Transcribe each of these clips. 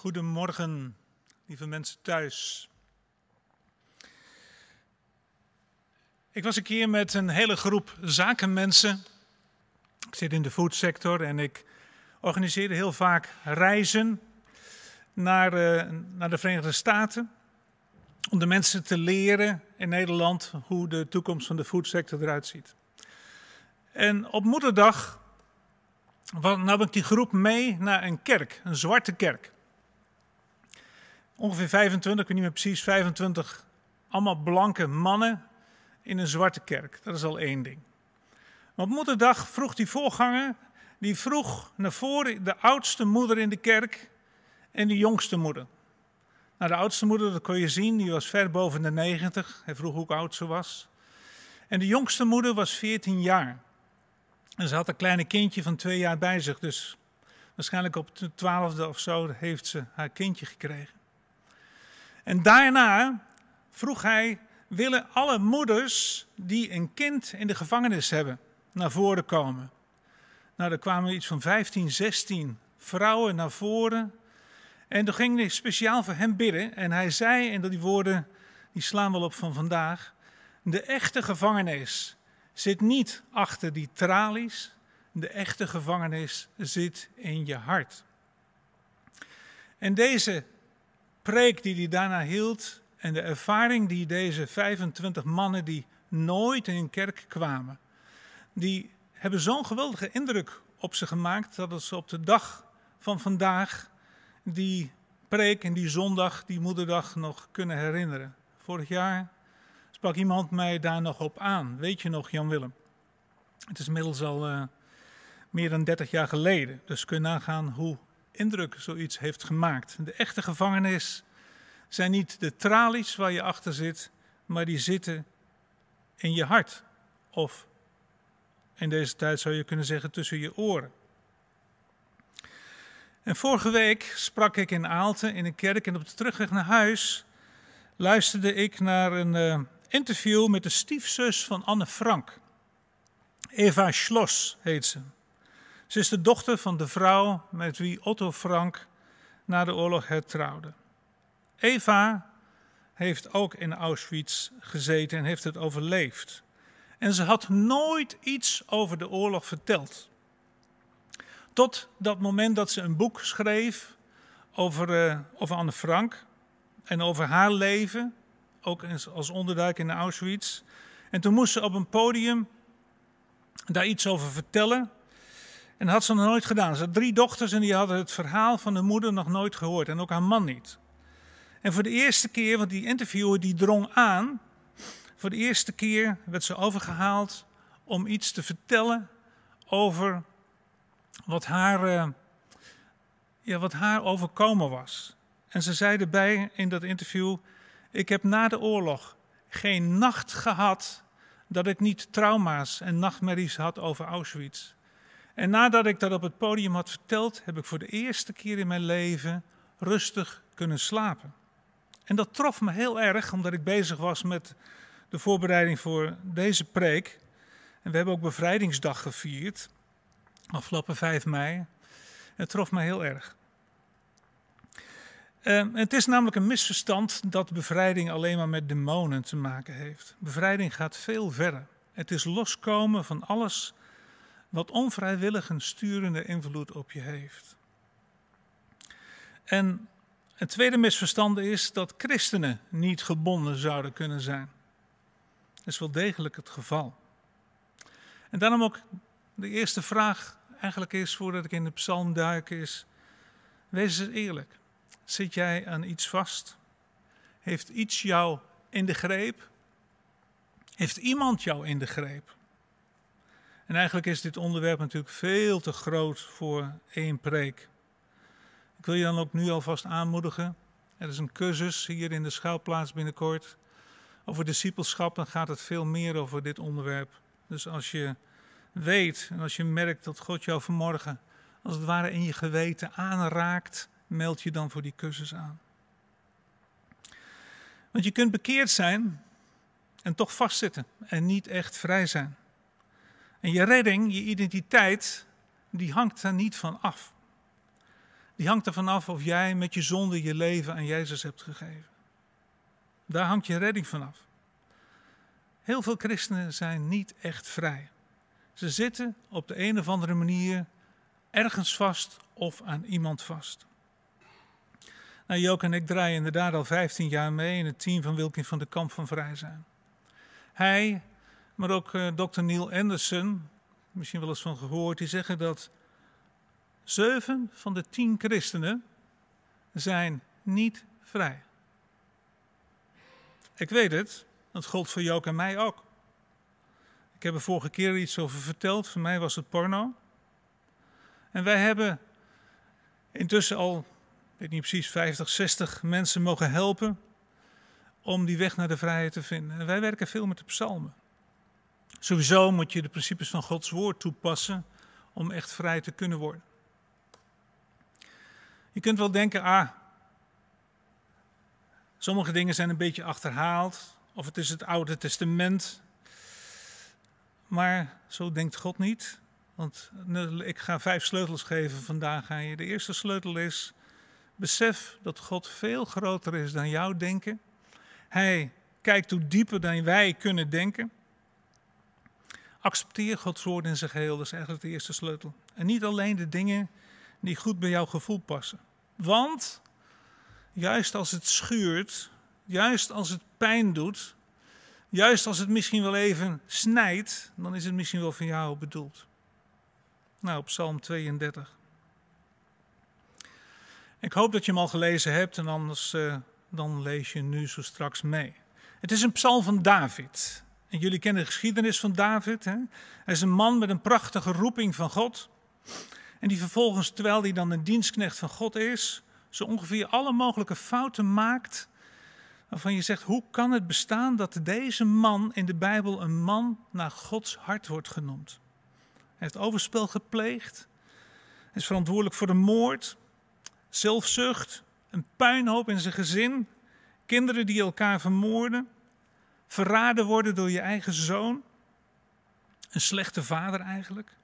Goedemorgen, lieve mensen thuis. Ik was een keer met een hele groep zakenmensen. Ik zit in de foodsector en ik organiseerde heel vaak reizen naar, uh, naar de Verenigde Staten. Om de mensen te leren in Nederland hoe de toekomst van de foodsector eruit ziet. En op moederdag nam ik die groep mee naar een kerk, een zwarte kerk ongeveer 25, ik weet niet meer precies, 25 allemaal blanke mannen in een zwarte kerk. Dat is al één ding. Maar op moederdag vroeg die voorganger, die vroeg naar voren de oudste moeder in de kerk en de jongste moeder. Nou, de oudste moeder, dat kon je zien, die was ver boven de 90. Hij vroeg hoe oud ze was. En de jongste moeder was 14 jaar. En ze had een kleine kindje van twee jaar bij zich. Dus waarschijnlijk op de twaalfde of zo heeft ze haar kindje gekregen. En daarna vroeg hij: willen alle moeders die een kind in de gevangenis hebben naar voren komen? Nou, er kwamen iets van 15, 16 vrouwen naar voren. En toen ging hij speciaal voor hem bidden. En hij zei, en die woorden die slaan wel op van vandaag: De echte gevangenis zit niet achter die tralies. De echte gevangenis zit in je hart. En deze preek die hij daarna hield en de ervaring die deze 25 mannen die nooit in een kerk kwamen, die hebben zo'n geweldige indruk op ze gemaakt dat ze op de dag van vandaag die preek en die zondag, die moederdag nog kunnen herinneren. Vorig jaar sprak iemand mij daar nog op aan. Weet je nog, Jan Willem? Het is inmiddels al uh, meer dan 30 jaar geleden. Dus kun je nagaan hoe indruk zoiets heeft gemaakt. De echte gevangenis zijn niet de tralies waar je achter zit, maar die zitten in je hart. Of in deze tijd zou je kunnen zeggen tussen je oren. En vorige week sprak ik in Aalten in een kerk en op de terugweg naar huis luisterde ik naar een uh, interview met de stiefzus van Anne Frank. Eva Schloss heet ze. Ze is de dochter van de vrouw met wie Otto Frank na de oorlog hertrouwde. Eva heeft ook in Auschwitz gezeten en heeft het overleefd. En ze had nooit iets over de oorlog verteld. Tot dat moment dat ze een boek schreef over, uh, over Anne Frank en over haar leven, ook als onderduik in Auschwitz. En toen moest ze op een podium daar iets over vertellen. En dat had ze nog nooit gedaan. Ze had drie dochters en die hadden het verhaal van de moeder nog nooit gehoord. En ook haar man niet. En voor de eerste keer, want die interviewer die drong aan. Voor de eerste keer werd ze overgehaald om iets te vertellen over wat haar, uh, ja, wat haar overkomen was. En ze zei erbij in dat interview: Ik heb na de oorlog geen nacht gehad dat ik niet trauma's en nachtmerries had over Auschwitz. En nadat ik dat op het podium had verteld, heb ik voor de eerste keer in mijn leven rustig kunnen slapen. En dat trof me heel erg, omdat ik bezig was met de voorbereiding voor deze preek. En we hebben ook bevrijdingsdag gevierd, afgelopen 5 mei. Het trof me heel erg. Uh, het is namelijk een misverstand dat bevrijding alleen maar met demonen te maken heeft. Bevrijding gaat veel verder. Het is loskomen van alles wat onvrijwillig een sturende invloed op je heeft. En het tweede misverstand is dat christenen niet gebonden zouden kunnen zijn. Dat is wel degelijk het geval. En daarom ook de eerste vraag eigenlijk is, voordat ik in de psalm duik, is, wees eens eerlijk. Zit jij aan iets vast? Heeft iets jou in de greep? Heeft iemand jou in de greep? En eigenlijk is dit onderwerp natuurlijk veel te groot voor één preek. Ik wil je dan ook nu alvast aanmoedigen. Er is een cursus hier in de schuilplaats binnenkort. Over discipelschap, dan gaat het veel meer over dit onderwerp. Dus als je weet en als je merkt dat God jou vanmorgen als het ware in je geweten aanraakt, meld je dan voor die cursus aan. Want je kunt bekeerd zijn en toch vastzitten en niet echt vrij zijn. En je redding, je identiteit, die hangt daar niet van af. die hangt ervan af of jij met je zonde je leven aan Jezus hebt gegeven. Daar hangt je redding vanaf. Heel veel christenen zijn niet echt vrij. Ze zitten op de een of andere manier ergens vast of aan iemand vast. Nou, Jook en ik draaien inderdaad al 15 jaar mee in het team van Wilkin van de Kamp van Vrij zijn. Hij, maar ook uh, dokter Neil Anderson, misschien wel eens van gehoord, die zeggen dat zeven van de tien christenen zijn niet vrij. Ik weet het, dat gold voor Jook en mij ook. Ik heb er vorige keer iets over verteld, voor mij was het porno. En wij hebben intussen al, ik weet niet precies, 50, 60 mensen mogen helpen om die weg naar de vrijheid te vinden. En wij werken veel met de psalmen. Sowieso moet je de principes van Gods woord toepassen om echt vrij te kunnen worden. Je kunt wel denken, ah, sommige dingen zijn een beetje achterhaald, of het is het Oude Testament. Maar zo denkt God niet. Want ik ga vijf sleutels geven vandaag aan je. De eerste sleutel is: besef dat God veel groter is dan jouw denken. Hij kijkt hoe dieper dan wij kunnen denken. Accepteer Gods woord in zijn geheel, dat is eigenlijk de eerste sleutel. En niet alleen de dingen die goed bij jouw gevoel passen. Want juist als het schuurt, juist als het pijn doet, juist als het misschien wel even snijdt, dan is het misschien wel van jou bedoeld. Nou, Psalm 32. Ik hoop dat je hem al gelezen hebt en anders uh, dan lees je nu zo straks mee. Het is een psalm van David. En jullie kennen de geschiedenis van David. Hè? Hij is een man met een prachtige roeping van God. En die vervolgens, terwijl hij dan een dienstknecht van God is, zo ongeveer alle mogelijke fouten maakt. Waarvan je zegt, hoe kan het bestaan dat deze man in de Bijbel een man naar Gods hart wordt genoemd? Hij heeft overspel gepleegd. Hij is verantwoordelijk voor de moord, zelfzucht, een puinhoop in zijn gezin, kinderen die elkaar vermoorden, verraden worden door je eigen zoon. Een slechte vader eigenlijk.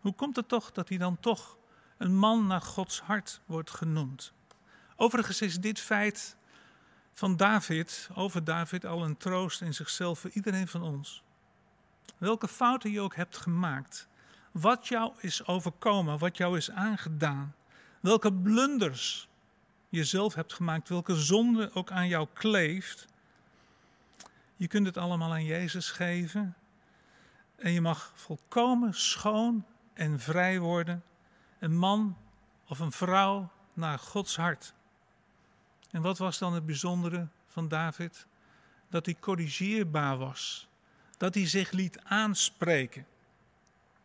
Hoe komt het toch dat hij dan toch een man naar Gods hart wordt genoemd? Overigens is dit feit van David, over David, al een troost in zichzelf voor iedereen van ons. Welke fouten je ook hebt gemaakt, wat jou is overkomen, wat jou is aangedaan, welke blunders je zelf hebt gemaakt, welke zonde ook aan jou kleeft. Je kunt het allemaal aan Jezus geven en je mag volkomen schoon en vrij worden, een man of een vrouw naar Gods hart. En wat was dan het bijzondere van David? Dat hij corrigeerbaar was, dat hij zich liet aanspreken.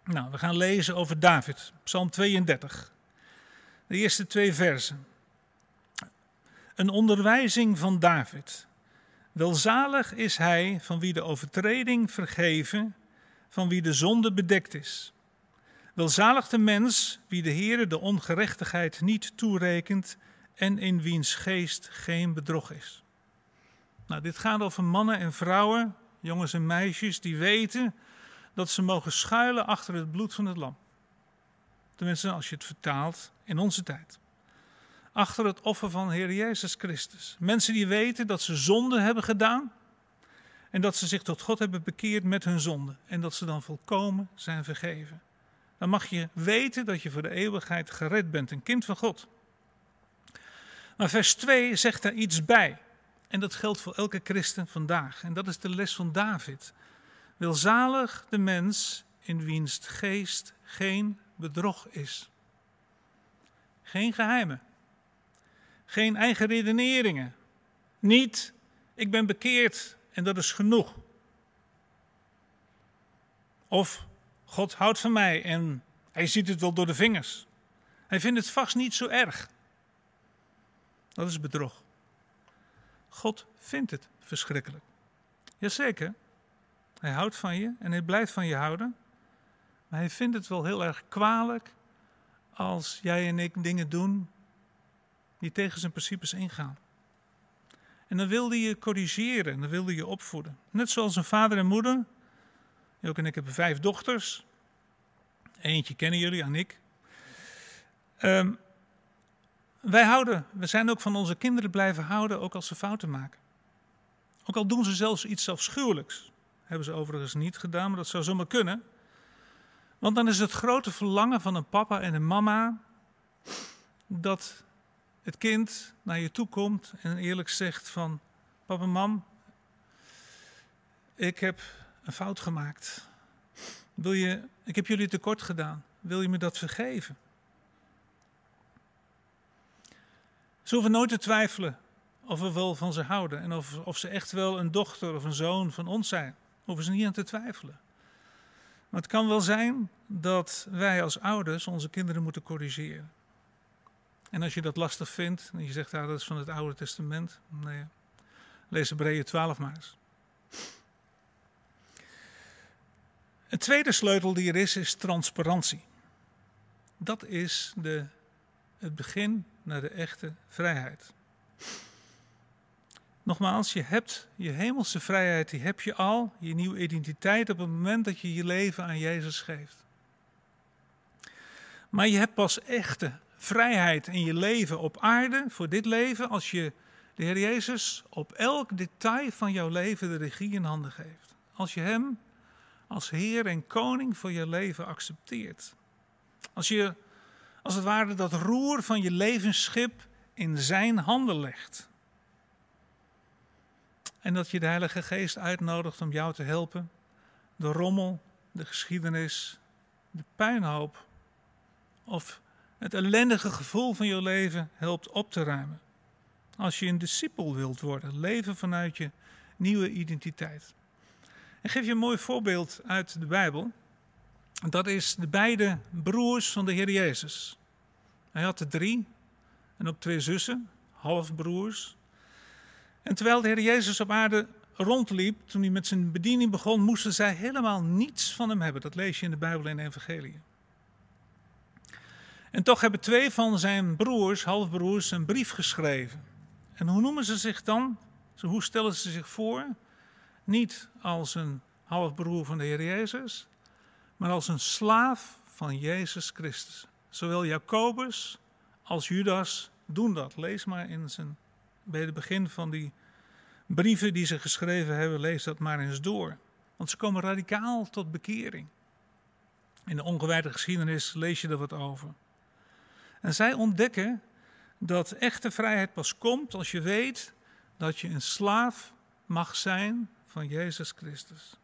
Nou, we gaan lezen over David, Psalm 32, de eerste twee versen. Een onderwijzing van David. Welzalig is hij van wie de overtreding vergeven, van wie de zonde bedekt is. Welzalig de mens wie de Heere de ongerechtigheid niet toerekent en in wiens geest geen bedrog is. Nou, dit gaat over mannen en vrouwen, jongens en meisjes, die weten dat ze mogen schuilen achter het bloed van het lam. Tenminste, als je het vertaalt in onze tijd. Achter het offer van Heer Jezus Christus. Mensen die weten dat ze zonde hebben gedaan en dat ze zich tot God hebben bekeerd met hun zonde en dat ze dan volkomen zijn vergeven. Dan mag je weten dat je voor de eeuwigheid gered bent, een kind van God. Maar vers 2 zegt daar iets bij. En dat geldt voor elke christen vandaag. En dat is de les van David. Welzalig de mens in wiens geest geen bedrog is. Geen geheimen. Geen eigen redeneringen. Niet, ik ben bekeerd en dat is genoeg. Of God houdt van mij en hij ziet het wel door de vingers. Hij vindt het vast niet zo erg. Dat is bedrog. God vindt het verschrikkelijk. Jazeker, hij houdt van je en hij blijft van je houden. Maar hij vindt het wel heel erg kwalijk als jij en ik dingen doen die tegen zijn principes ingaan. En dan wilde je corrigeren en dan wilde je opvoeden. Net zoals een vader en moeder. Ook en ik hebben vijf dochters. Eentje kennen jullie, Annick. Ehm, wij houden, we zijn ook van onze kinderen blijven houden, ook als ze fouten maken. Ook al doen ze zelfs iets afschuwelijks. Hebben ze overigens niet gedaan, maar dat zou zomaar kunnen. Want dan is het grote verlangen van een papa en een mama dat het kind naar je toe komt en eerlijk zegt van papa, mam, ik heb een fout gemaakt. Wil je, ik heb jullie tekort gedaan. Wil je me dat vergeven? Ze hoeven nooit te twijfelen of we wel van ze houden en of, of ze echt wel een dochter of een zoon van ons zijn. Hoeven ze niet aan te twijfelen. Maar het kan wel zijn dat wij als ouders onze kinderen moeten corrigeren. En als je dat lastig vindt en je zegt ah, dat is van het Oude Testament, nee, lees Hebreeën 12 maar eens. Een tweede sleutel die er is, is transparantie. Dat is de, het begin naar de echte vrijheid. Nogmaals, je hebt je hemelse vrijheid, die heb je al, je nieuwe identiteit op het moment dat je je leven aan Jezus geeft. Maar je hebt pas echte vrijheid in je leven op aarde, voor dit leven, als je de Heer Jezus op elk detail van jouw leven de regie in handen geeft. Als je Hem als Heer en Koning voor je leven accepteert. Als je als het ware dat roer van je levensschip in Zijn handen legt. En dat je de Heilige Geest uitnodigt om jou te helpen. De rommel, de geschiedenis, de puinhoop of het ellendige gevoel van je leven helpt op te ruimen. Als je een discipel wilt worden, leven vanuit je nieuwe identiteit. Ik geef je een mooi voorbeeld uit de Bijbel. Dat is de beide broers van de Heer Jezus. Hij had er drie en ook twee zussen, halfbroers. En terwijl de Heer Jezus op aarde rondliep, toen hij met zijn bediening begon, moesten zij helemaal niets van hem hebben. Dat lees je in de Bijbel in de Evangelie. En toch hebben twee van zijn broers, halfbroers, een brief geschreven. En hoe noemen ze zich dan? Hoe stellen ze zich voor? Niet als een halfbroer van de Heer Jezus, maar als een slaaf van Jezus Christus. Zowel Jacobus als Judas doen dat. Lees maar in zijn, bij het begin van die brieven die ze geschreven hebben, lees dat maar eens door. Want ze komen radicaal tot bekering. In de ongewijde geschiedenis lees je er wat over. En zij ontdekken dat echte vrijheid pas komt als je weet dat je een slaaf mag zijn van Jezus Christus.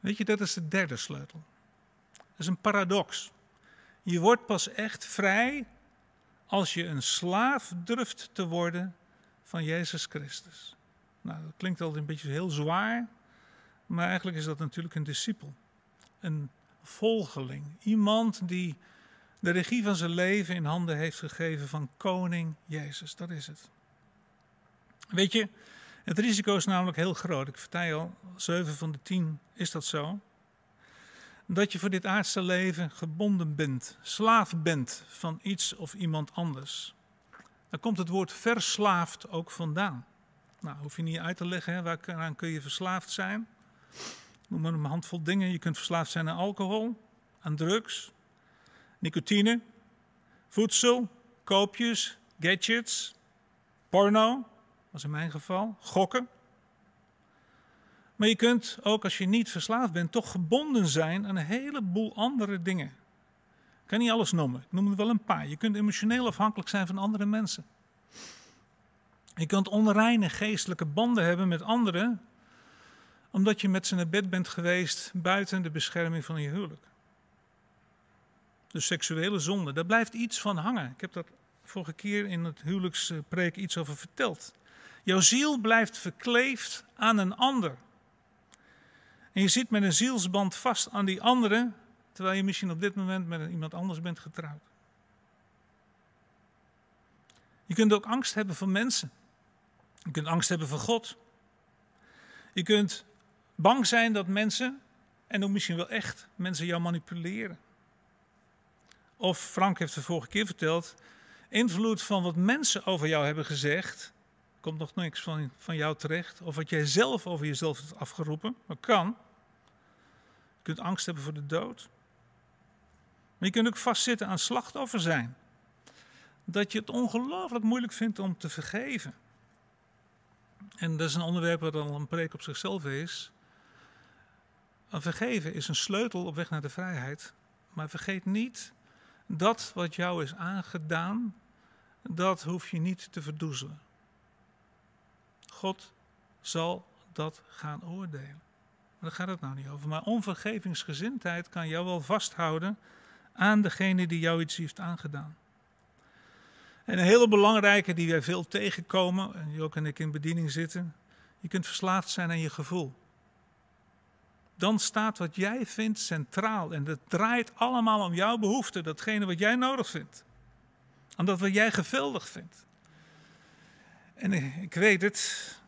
Weet je, dat is de derde sleutel. Dat is een paradox. Je wordt pas echt vrij als je een slaaf durft te worden van Jezus Christus. Nou, dat klinkt altijd een beetje heel zwaar, maar eigenlijk is dat natuurlijk een discipel. Een volgeling. Iemand die de regie van zijn leven in handen heeft gegeven van koning Jezus. Dat is het. Weet je, het risico is namelijk heel groot. Ik vertel je al, 7 van de 10 is dat zo. Dat je voor dit aardse leven gebonden bent, slaaf bent van iets of iemand anders. Daar komt het woord verslaafd ook vandaan. Nou, hoef je niet uit te leggen, hè, waaraan kun je verslaafd zijn. Noem maar een handvol dingen. Je kunt verslaafd zijn aan alcohol, aan drugs, nicotine, voedsel, koopjes, gadgets, porno, was in mijn geval, gokken. Maar je kunt ook als je niet verslaafd bent, toch gebonden zijn aan een heleboel andere dingen. Ik kan niet alles noemen, ik noem er wel een paar. Je kunt emotioneel afhankelijk zijn van andere mensen. Je kunt onreine geestelijke banden hebben met anderen, omdat je met ze naar bed bent geweest buiten de bescherming van je huwelijk. De seksuele zonde, daar blijft iets van hangen. Ik heb daar vorige keer in het huwelijkspreek iets over verteld. Jouw ziel blijft verkleefd aan een ander. En je zit met een zielsband vast aan die andere, terwijl je misschien op dit moment met iemand anders bent getrouwd. Je kunt ook angst hebben voor mensen. Je kunt angst hebben voor God. Je kunt bang zijn dat mensen, en ook misschien wel echt, mensen jou manipuleren. Of Frank heeft de vorige keer verteld, invloed van wat mensen over jou hebben gezegd, komt nog niks van, van jou terecht. Of wat jij zelf over jezelf hebt afgeroepen. Dat kan. Je kunt angst hebben voor de dood. Maar je kunt ook vastzitten aan slachtoffer zijn. Dat je het ongelooflijk moeilijk vindt om te vergeven. En dat is een onderwerp wat al een preek op zichzelf is. vergeven is een sleutel op weg naar de vrijheid. Maar vergeet niet dat wat jou is aangedaan, dat hoef je niet te verdoezelen. God zal dat gaan oordelen. Daar gaat het nou niet over. Maar onvergevingsgezindheid kan jou wel vasthouden aan degene die jou iets heeft aangedaan. En een hele belangrijke die wij veel tegenkomen, en Jok en ik in bediening zitten, je kunt verslaafd zijn aan je gevoel. Dan staat wat jij vindt centraal en dat draait allemaal om jouw behoefte, datgene wat jij nodig vindt. Aan dat wat jij geweldig vindt. En ik weet het,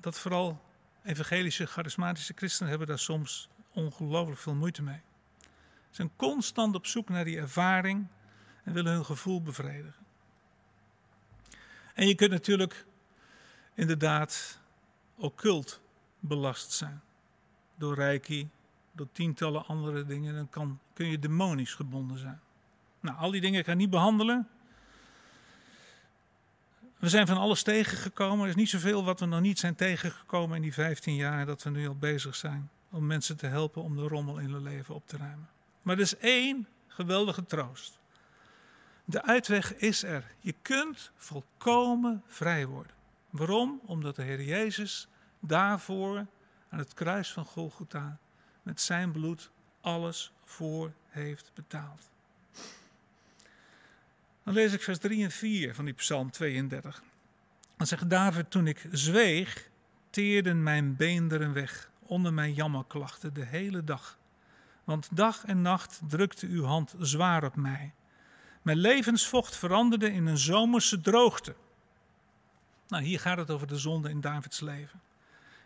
dat vooral evangelische, charismatische christenen hebben daar soms ongelooflijk veel moeite mee. Ze zijn constant op zoek naar die ervaring en willen hun gevoel bevredigen. En je kunt natuurlijk inderdaad occult belast zijn. Door reiki, door tientallen andere dingen. Dan kan, kun je demonisch gebonden zijn. Nou, al die dingen kan ik niet behandelen. We zijn van alles tegengekomen. Er is niet zoveel wat we nog niet zijn tegengekomen in die 15 jaar dat we nu al bezig zijn. Om mensen te helpen om de rommel in hun leven op te ruimen. Maar er is één geweldige troost. De uitweg is er. Je kunt volkomen vrij worden. Waarom? Omdat de Heer Jezus daarvoor aan het kruis van Golgotha met zijn bloed alles voor heeft betaald. Dan lees ik vers 3 en 4 van die Psalm 32. Dan zegt David: Toen ik zweeg, teerden mijn beenderen weg onder mijn jammerklachten de hele dag. Want dag en nacht drukte uw hand zwaar op mij. Mijn levensvocht veranderde in een zomerse droogte. Nou, hier gaat het over de zonde in Davids leven.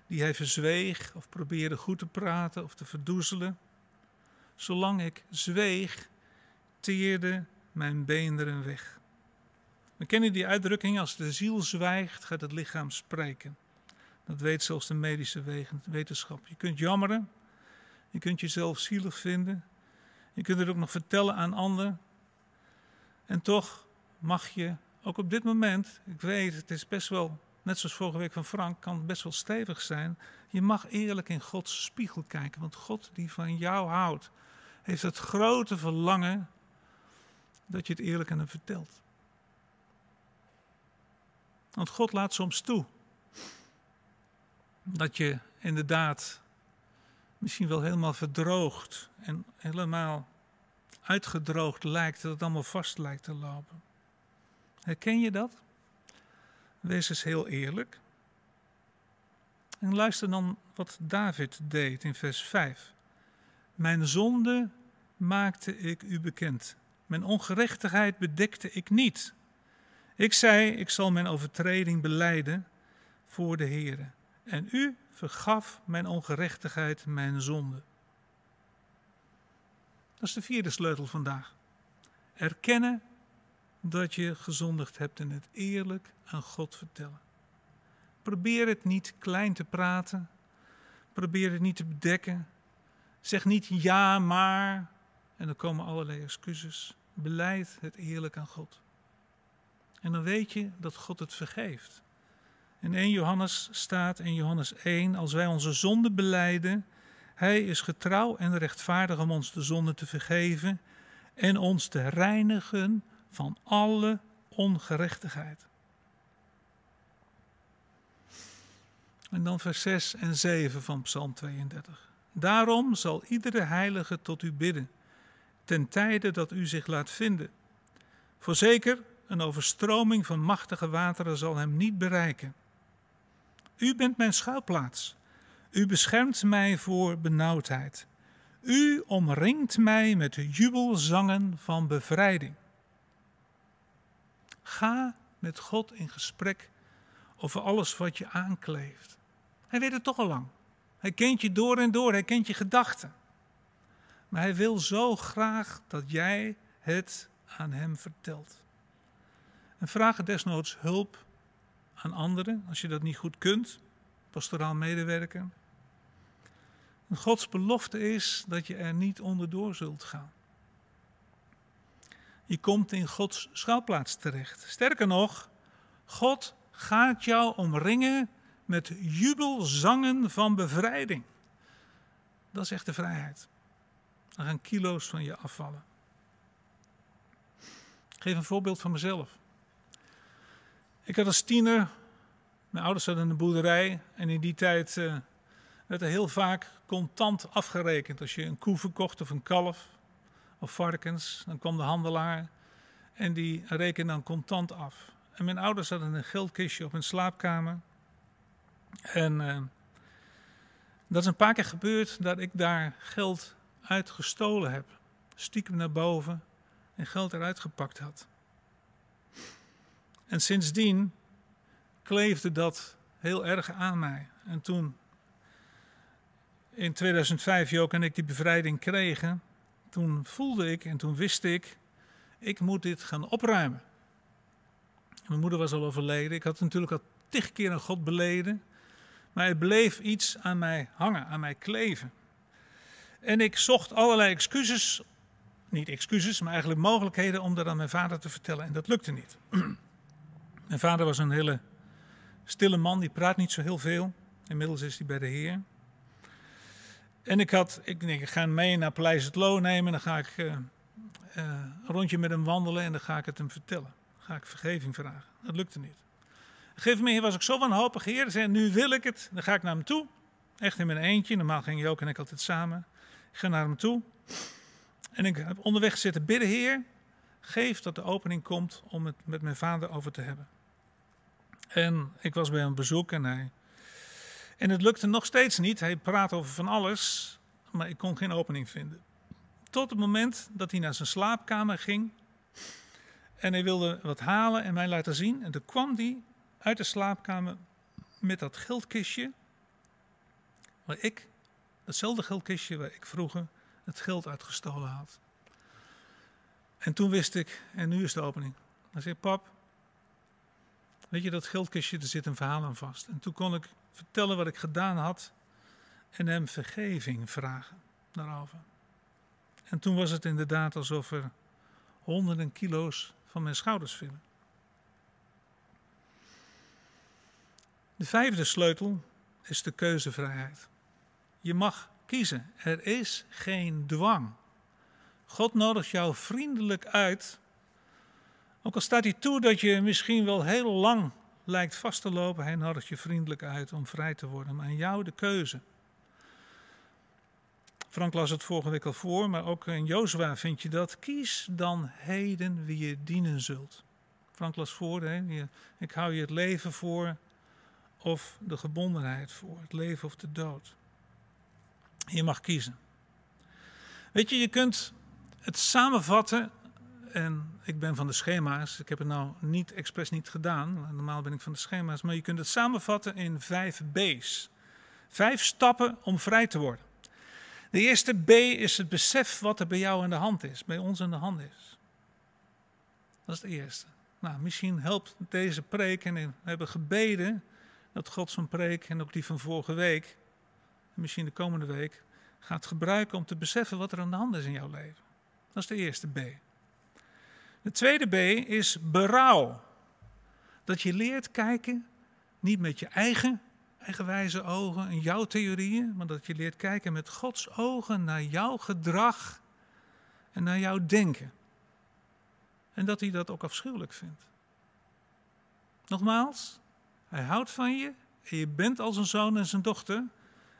Die hij verzweeg of probeerde goed te praten of te verdoezelen. Zolang ik zweeg, teerde mijn beenderen weg. We kennen die uitdrukking, als de ziel zwijgt, gaat het lichaam spreken. Dat weet zelfs de medische wetenschap. Je kunt jammeren, je kunt jezelf zielig vinden, je kunt het ook nog vertellen aan anderen. En toch mag je, ook op dit moment, ik weet, het is best wel, net zoals vorige week van Frank, kan best wel stevig zijn. Je mag eerlijk in Gods spiegel kijken, want God die van jou houdt, heeft het grote verlangen dat je het eerlijk aan hem vertelt. Want God laat soms toe dat je inderdaad misschien wel helemaal verdroogd en helemaal uitgedroogd lijkt, dat het allemaal vast lijkt te lopen. Herken je dat? Wees eens heel eerlijk. En luister dan wat David deed in vers 5. Mijn zonde maakte ik u bekend. Mijn ongerechtigheid bedekte ik niet. Ik zei, ik zal mijn overtreding beleiden voor de Heer. En u vergaf mijn ongerechtigheid, mijn zonde. Dat is de vierde sleutel vandaag. Erkennen dat je gezondigd hebt en het eerlijk aan God vertellen. Probeer het niet klein te praten. Probeer het niet te bedekken. Zeg niet ja, maar. En dan komen allerlei excuses. Beleid het eerlijk aan God. En dan weet je dat God het vergeeft. In 1 Johannes staat in Johannes 1, als wij onze zonde beleiden, hij is getrouw en rechtvaardig om ons de zonde te vergeven en ons te reinigen van alle ongerechtigheid. En dan vers 6 en 7 van Psalm 32. Daarom zal iedere heilige tot u bidden, ten tijde dat u zich laat vinden. Voorzeker, een overstroming van machtige wateren zal hem niet bereiken. U bent mijn schuilplaats. U beschermt mij voor benauwdheid. U omringt mij met jubelzangen van bevrijding. Ga met God in gesprek over alles wat je aankleeft. Hij weet het toch al lang. Hij kent je door en door, hij kent je gedachten. Maar hij wil zo graag dat jij het aan hem vertelt. En vraag desnoods hulp aan anderen als je dat niet goed kunt, pastoraal medewerker. Gods belofte is dat je er niet onderdoor zult gaan. Je komt in Gods schuilplaats terecht. Sterker nog, God gaat jou omringen met jubelzangen van bevrijding. Dat is echt de vrijheid. Dan gaan kilo's van je afvallen. Ik geef een voorbeeld van mezelf. Ik had als tiener, mijn ouders hadden een boerderij en in die tijd uh, werd er heel vaak contant afgerekend. Als je een koe verkocht of een kalf of varkens, dan kwam de handelaar en die rekende dan contant af. En mijn ouders hadden een geldkistje op hun slaapkamer. En uh, dat is een paar keer gebeurd dat ik daar geld uit gestolen heb. Stiekem naar boven en geld eruit gepakt had. En sindsdien kleefde dat heel erg aan mij. En toen in 2005 Jook en ik die bevrijding kregen, toen voelde ik en toen wist ik, ik moet dit gaan opruimen. Mijn moeder was al overleden. Ik had natuurlijk al tig keer aan God beleden. Maar er bleef iets aan mij hangen, aan mij kleven. En ik zocht allerlei excuses, niet excuses, maar eigenlijk mogelijkheden om dat aan mijn vader te vertellen. En dat lukte niet. mijn vader was een hele stille man, die praat niet zo heel veel. Inmiddels is hij bij de Heer. En ik had, ik denk, ik ga mee naar Paleis het Loo nemen. Dan ga ik uh, uh, een rondje met hem wandelen en dan ga ik het hem vertellen. Dan ga ik vergeving vragen. Dat lukte niet. Op een gegeven moment was ik zo wanhopig, Heer. Zei, nu wil ik het. Dan ga ik naar hem toe. Echt in mijn eentje. Normaal ging Jook en ik altijd samen. Ik ga naar hem toe. En ik heb onderweg zitten bidden, Heer. Geef dat de opening komt om het met mijn vader over te hebben. En ik was bij op bezoek en hij. En het lukte nog steeds niet. Hij praatte over van alles, maar ik kon geen opening vinden. Tot het moment dat hij naar zijn slaapkamer ging. En hij wilde wat halen en mij laten zien. En toen kwam hij uit de slaapkamer met dat geldkistje. Waar ik, datzelfde geldkistje waar ik vroeger het geld uitgestolen had. En toen wist ik, en nu is de opening. Hij zei, pap, weet je dat geldkistje, er zit een verhaal aan vast. En toen kon ik vertellen wat ik gedaan had en hem vergeving vragen daarover. En toen was het inderdaad alsof er honderden kilo's van mijn schouders vielen. De vijfde sleutel is de keuzevrijheid. Je mag kiezen. Er is geen dwang. God nodigt jou vriendelijk uit. Ook al staat hij toe dat je misschien wel heel lang lijkt vast te lopen, hij nodigt je vriendelijk uit om vrij te worden. Maar aan jou de keuze. Frank las het vorige week al voor, maar ook in Jozua vind je dat. Kies dan heden wie je dienen zult. Frank las voor, hè? ik hou je het leven voor of de gebondenheid voor, het leven of de dood. Je mag kiezen. Weet je, je kunt het samenvatten, en ik ben van de schema's, ik heb het nou niet expres niet gedaan, normaal ben ik van de schema's, maar je kunt het samenvatten in vijf B's. Vijf stappen om vrij te worden. De eerste B is het besef wat er bij jou aan de hand is, bij ons aan de hand is. Dat is het eerste. Nou, misschien helpt deze preek en we hebben gebeden dat God zijn preek en ook die van vorige week, en misschien de komende week, gaat gebruiken om te beseffen wat er aan de hand is in jouw leven. Dat is de eerste B. De tweede B is berouw. Dat je leert kijken, niet met je eigen eigenwijze ogen en jouw theorieën, maar dat je leert kijken met Gods ogen naar jouw gedrag en naar jouw denken. En dat hij dat ook afschuwelijk vindt. Nogmaals, hij houdt van je en je bent als een zoon en zijn dochter.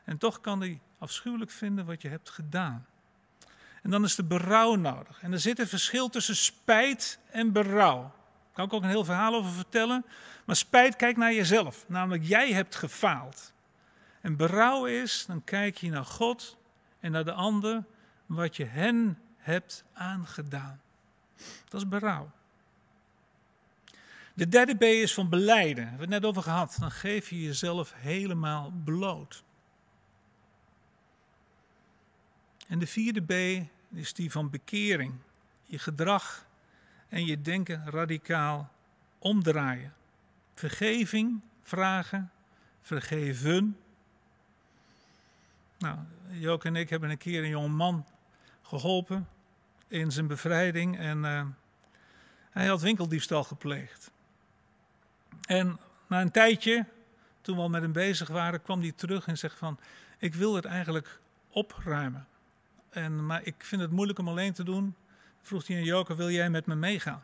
En toch kan hij afschuwelijk vinden wat je hebt gedaan. En dan is de berouw nodig. En er zit een verschil tussen spijt en berouw. Daar kan ik ook een heel verhaal over vertellen. Maar spijt kijkt naar jezelf. Namelijk, jij hebt gefaald. En berouw is, dan kijk je naar God en naar de ander, wat je hen hebt aangedaan. Dat is berouw. De derde B is van beleiden. We hebben het net over gehad. Dan geef je jezelf helemaal bloot. En de vierde B is die van bekering. Je gedrag en je denken radicaal omdraaien. Vergeving vragen, vergeven. Nou, Jook en ik hebben een keer een jonge man geholpen in zijn bevrijding. En uh, Hij had winkeldiefstal gepleegd. En na een tijdje, toen we al met hem bezig waren, kwam hij terug en zegt van, ik wil het eigenlijk opruimen. En, maar ik vind het moeilijk om alleen te doen. Vroeg hij aan Joker, wil jij met me meegaan?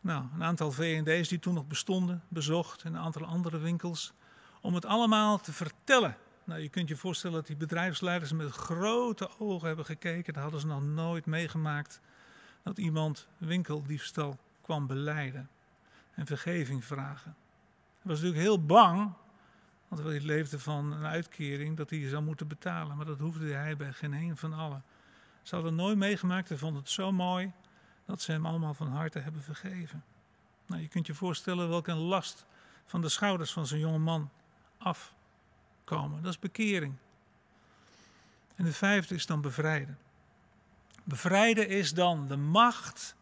Nou, een aantal V&D's die toen nog bestonden, bezocht en een aantal andere winkels. Om het allemaal te vertellen. Nou, je kunt je voorstellen dat die bedrijfsleiders met grote ogen hebben gekeken. Dat hadden ze nog nooit meegemaakt. Dat iemand winkeldiefstal kwam beleiden en vergeving vragen. Hij was natuurlijk heel bang, want hij leefde van een uitkering dat hij zou moeten betalen. Maar dat hoefde hij bij geen een van allen. Ze hadden nooit meegemaakt en vonden het zo mooi dat ze hem allemaal van harte hebben vergeven. Nou, je kunt je voorstellen welke last van de schouders van zo'n jonge man afkomen. Dat is bekering. En de vijfde is dan bevrijden. Bevrijden is dan de macht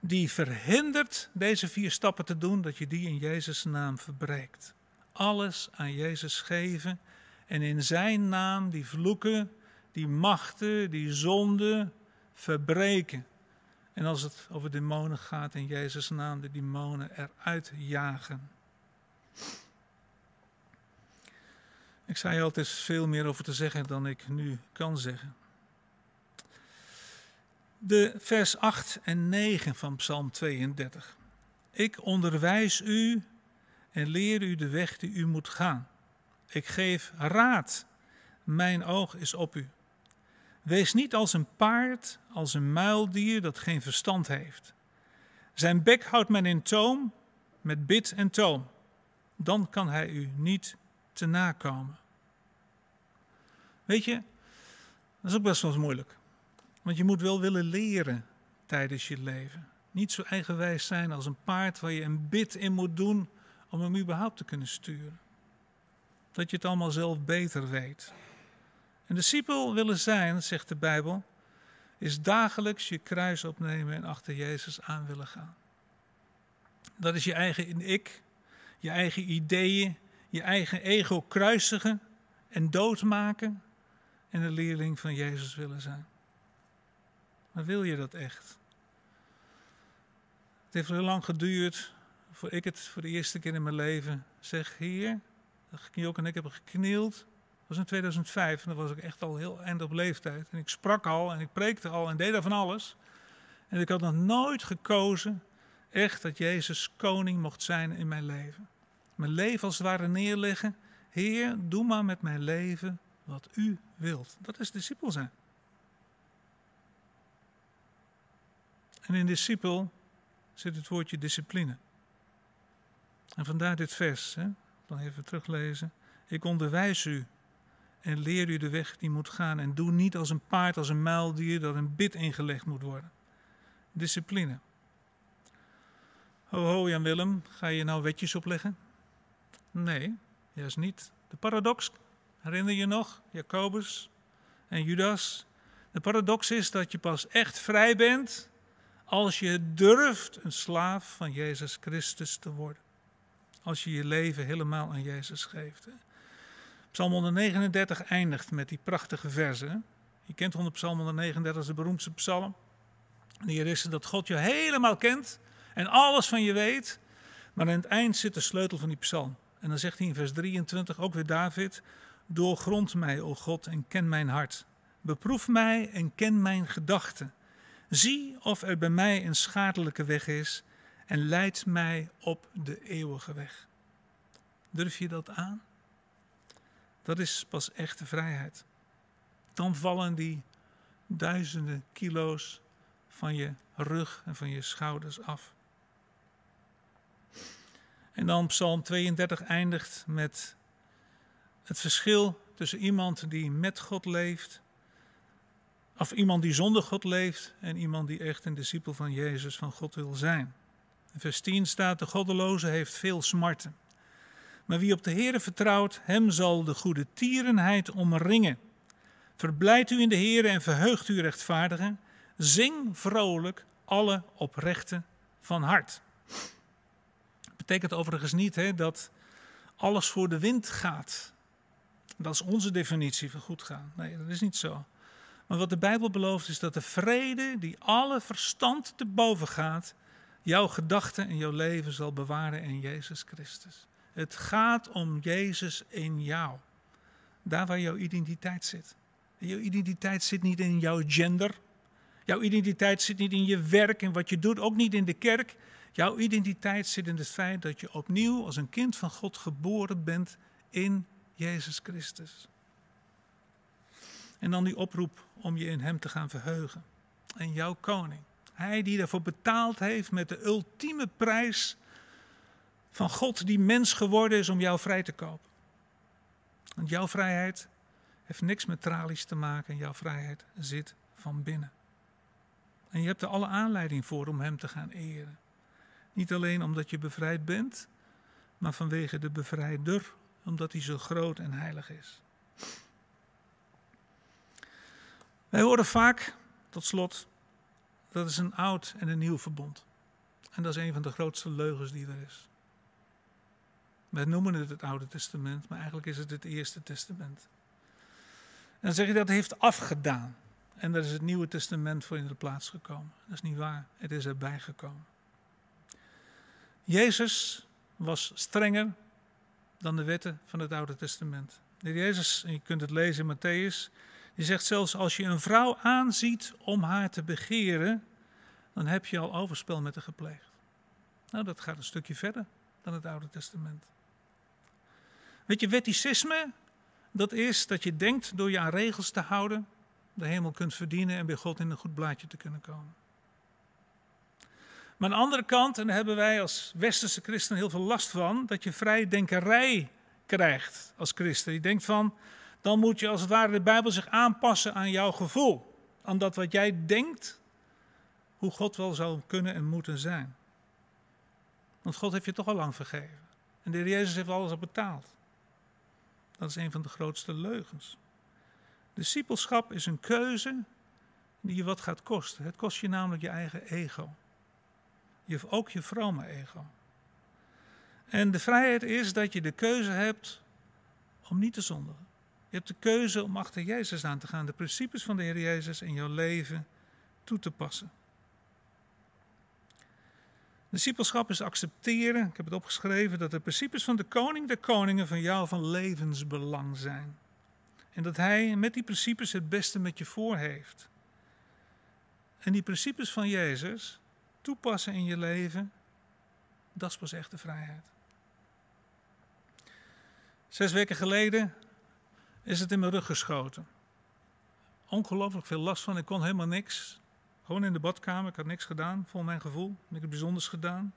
die verhindert deze vier stappen te doen, dat je die in Jezus' naam verbreekt. Alles aan Jezus geven en in zijn naam die vloeken, die machten, die zonden verbreken. En als het over demonen gaat, in Jezus' naam de demonen eruit jagen. Ik zei je altijd veel meer over te zeggen dan ik nu kan zeggen. De vers 8 en 9 van Psalm 32. Ik onderwijs u en leer u de weg die u moet gaan. Ik geef raad. Mijn oog is op u. Wees niet als een paard, als een muildier dat geen verstand heeft. Zijn bek houdt men in toom met bit en toom. Dan kan hij u niet te nakomen. Weet je, dat is ook best wel eens moeilijk. Want je moet wel willen leren tijdens je leven. Niet zo eigenwijs zijn als een paard waar je een bit in moet doen om hem überhaupt te kunnen sturen. Dat je het allemaal zelf beter weet. Een discipel willen zijn, zegt de Bijbel, is dagelijks je kruis opnemen en achter Jezus aan willen gaan. Dat is je eigen ik, je eigen ideeën, je eigen ego kruisigen en doodmaken en een leerling van Jezus willen zijn. Maar wil je dat echt? Het heeft heel lang geduurd voor ik het voor de eerste keer in mijn leven zeg, Heer, ook en ik hebben geknield. Dat was in 2005 en dan was ik echt al heel eind op leeftijd. En ik sprak al en ik preekte al en deed daar van alles. En ik had nog nooit gekozen echt dat Jezus koning mocht zijn in mijn leven. Mijn leven als het ware neerleggen. Heer, doe maar met mijn leven wat u wilt. Dat is discipel zijn. En in discipel zit het woordje discipline. En vandaar dit vers, hè? dan even teruglezen. Ik onderwijs u en leer u de weg die moet gaan. En doe niet als een paard, als een muildier dat een bit ingelegd moet worden. Discipline. Ho, ho, Jan Willem, ga je nou wetjes opleggen? Nee, juist niet. De paradox, herinner je nog? Jacobus en Judas. De paradox is dat je pas echt vrij bent als je durft een slaaf van Jezus Christus te worden. Als je je leven helemaal aan Jezus geeft. Psalm 139 eindigt met die prachtige verzen. Je kent onder Psalm 139 als de beroemdste psalm. De Heer is dat God je helemaal kent en alles van je weet. Maar aan het eind zit de sleutel van die psalm. En dan zegt hij in vers 23, ook weer David: Doorgrond mij, o God, en ken mijn hart. Beproef mij en ken mijn gedachten. Zie of er bij mij een schadelijke weg is en leid mij op de eeuwige weg. Durf je dat aan? Dat is pas echte vrijheid. Dan vallen die duizenden kilo's van je rug en van je schouders af. En dan Psalm 32 eindigt met het verschil tussen iemand die met God leeft of iemand die zonder God leeft en iemand die echt een discipel van Jezus, van God wil zijn. Vers 10 staat, de goddeloze heeft veel smarten. Maar wie op de Heere vertrouwt, hem zal de goede tierenheid omringen. Verblijd u in de Heere en verheugt u rechtvaardigen. Zing vrolijk alle oprechten van hart. Dat betekent overigens niet hè, dat alles voor de wind gaat. Dat is onze definitie van goed gaan. Nee, dat is niet zo. Maar wat de Bijbel belooft is dat de vrede die alle verstand te boven gaat, jouw gedachten en jouw leven zal bewaren in Jezus Christus. Het gaat om Jezus in jou. Daar waar jouw identiteit zit. jouw identiteit zit niet in jouw gender. Jouw identiteit zit niet in je werk en wat je doet, ook niet in de kerk. Jouw identiteit zit in het feit dat je opnieuw als een kind van God geboren bent in Jezus Christus. En dan die oproep om je in Hem te gaan verheugen. En jouw koning. Hij die daarvoor betaald heeft met de ultieme prijs van God die mens geworden is om jou vrij te kopen. Want jouw vrijheid heeft niks met tralies te maken. Jouw vrijheid zit van binnen. En je hebt er alle aanleiding voor om Hem te gaan eren. Niet alleen omdat je bevrijd bent, maar vanwege de bevrijder, omdat Hij zo groot en heilig is. Wij horen vaak, tot slot, dat is een oud en een nieuw verbond. En dat is een van de grootste leugens die er is. Wij noemen het het Oude Testament, maar eigenlijk is het het Eerste Testament. En dan zeg je dat heeft afgedaan. En daar is het Nieuwe Testament voor in de plaats gekomen. Dat is niet waar, het is erbij gekomen. Jezus was strenger dan de wetten van het Oude Testament. Jezus, en je kunt het lezen in Matthäus, die zegt zelfs als je een vrouw aanziet om haar te begeren, dan heb je al overspel met haar gepleegd. Nou, dat gaat een stukje verder dan het Oude Testament. Weet je, wetticisme, dat is dat je denkt door je aan regels te houden, de hemel kunt verdienen en bij God in een goed blaadje te kunnen komen. Maar aan de andere kant, en daar hebben wij als westerse christenen heel veel last van, dat je vrijdenkerij krijgt als christen. Je denkt van, dan moet je als het ware de Bijbel zich aanpassen aan jouw gevoel. Aan dat wat jij denkt, hoe God wel zou kunnen en moeten zijn. Want God heeft je toch al lang vergeven. En de Heer Jezus heeft alles al betaald. Dat is een van de grootste leugens. Discipelschap is een keuze die je wat gaat kosten. Het kost je namelijk je eigen ego. Je, ook je vrome ego. En de vrijheid is dat je de keuze hebt om niet te zondigen. Je hebt de keuze om achter Jezus aan te gaan, de principes van de Heer Jezus in jouw leven toe te passen. Discipelschap is accepteren, ik heb het opgeschreven, dat de principes van de koning de koningen van jou van levensbelang zijn. En dat hij met die principes het beste met je voor heeft. En die principes van Jezus toepassen in je leven, dat is pas echte vrijheid. Zes weken geleden is het in mijn rug geschoten. Ongelooflijk veel last van, ik kon helemaal niks. Gewoon in de badkamer, ik had niks gedaan, vol mijn gevoel, niks bijzonders gedaan.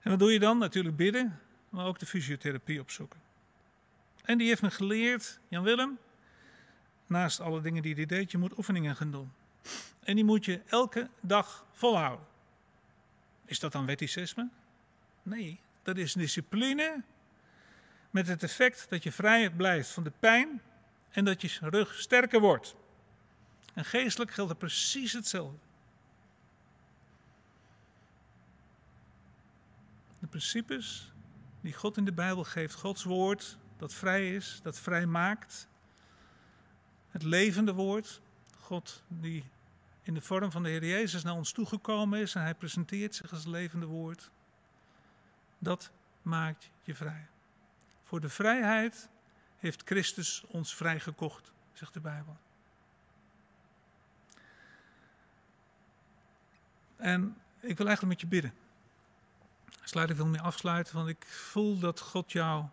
En wat doe je dan? Natuurlijk bidden, maar ook de fysiotherapie opzoeken. En die heeft me geleerd, Jan Willem, naast alle dingen die hij deed, je moet oefeningen gaan doen. En die moet je elke dag volhouden. Is dat dan wetticisme? Nee, dat is discipline met het effect dat je vrij blijft van de pijn en dat je rug sterker wordt. En geestelijk geldt er precies hetzelfde. De principes die God in de Bijbel geeft, Gods woord, dat vrij is, dat vrij maakt. Het levende woord, God die in de vorm van de Heer Jezus naar ons toegekomen is en hij presenteert zich als levende woord. Dat maakt je vrij. Voor de vrijheid heeft Christus ons vrijgekocht, zegt de Bijbel. En ik wil eigenlijk met je bidden. Sluit ik wil mee afsluiten, want ik voel dat God jou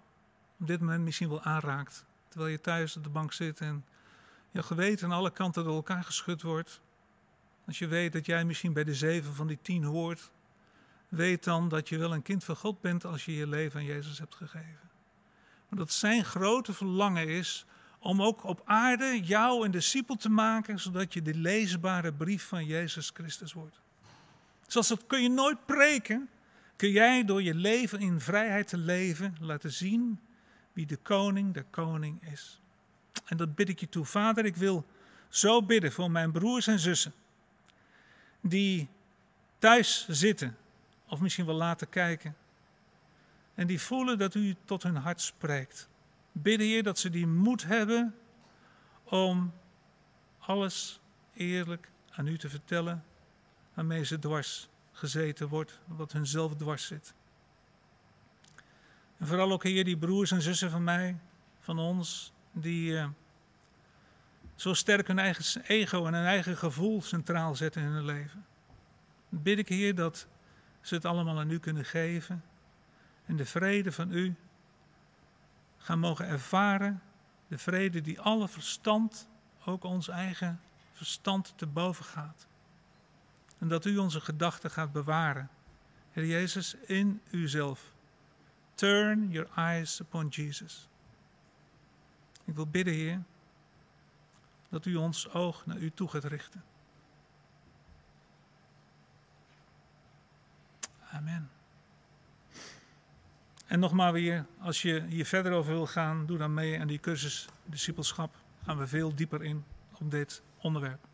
op dit moment misschien wel aanraakt. Terwijl je thuis op de bank zit en je geweten aan alle kanten door elkaar geschud wordt. Als je weet dat jij misschien bij de zeven van die tien hoort, weet dan dat je wel een kind van God bent als je je leven aan Jezus hebt gegeven. Dat zijn grote verlangen is om ook op aarde jou een discipel te maken, zodat je de leesbare brief van Jezus Christus wordt. Zoals dat kun je nooit preken, kun jij door je leven in vrijheid te leven laten zien wie de koning de koning is. En dat bid ik je toe. Vader, ik wil zo bidden voor mijn broers en zussen die thuis zitten of misschien wel laten kijken en die voelen dat u tot hun hart spreekt. Bidden je dat ze die moed hebben om alles eerlijk aan u te vertellen waarmee ze dwars gezeten wordt, wat hun zelf dwars zit. En vooral ook, Heer, die broers en zussen van mij, van ons, die uh, zo sterk hun eigen ego en hun eigen gevoel centraal zetten in hun leven. Bid ik, Heer, dat ze het allemaal aan u kunnen geven en de vrede van u gaan mogen ervaren, de vrede die alle verstand, ook ons eigen verstand, te boven gaat. En dat u onze gedachten gaat bewaren. Heer Jezus, in uzelf. Turn your eyes upon Jesus. Ik wil bidden, Heer, dat u ons oog naar u toe gaat richten. Amen. En nogmaals weer, als je hier verder over wil gaan, doe dan mee aan die cursus discipelschap. Gaan we veel dieper in op dit onderwerp.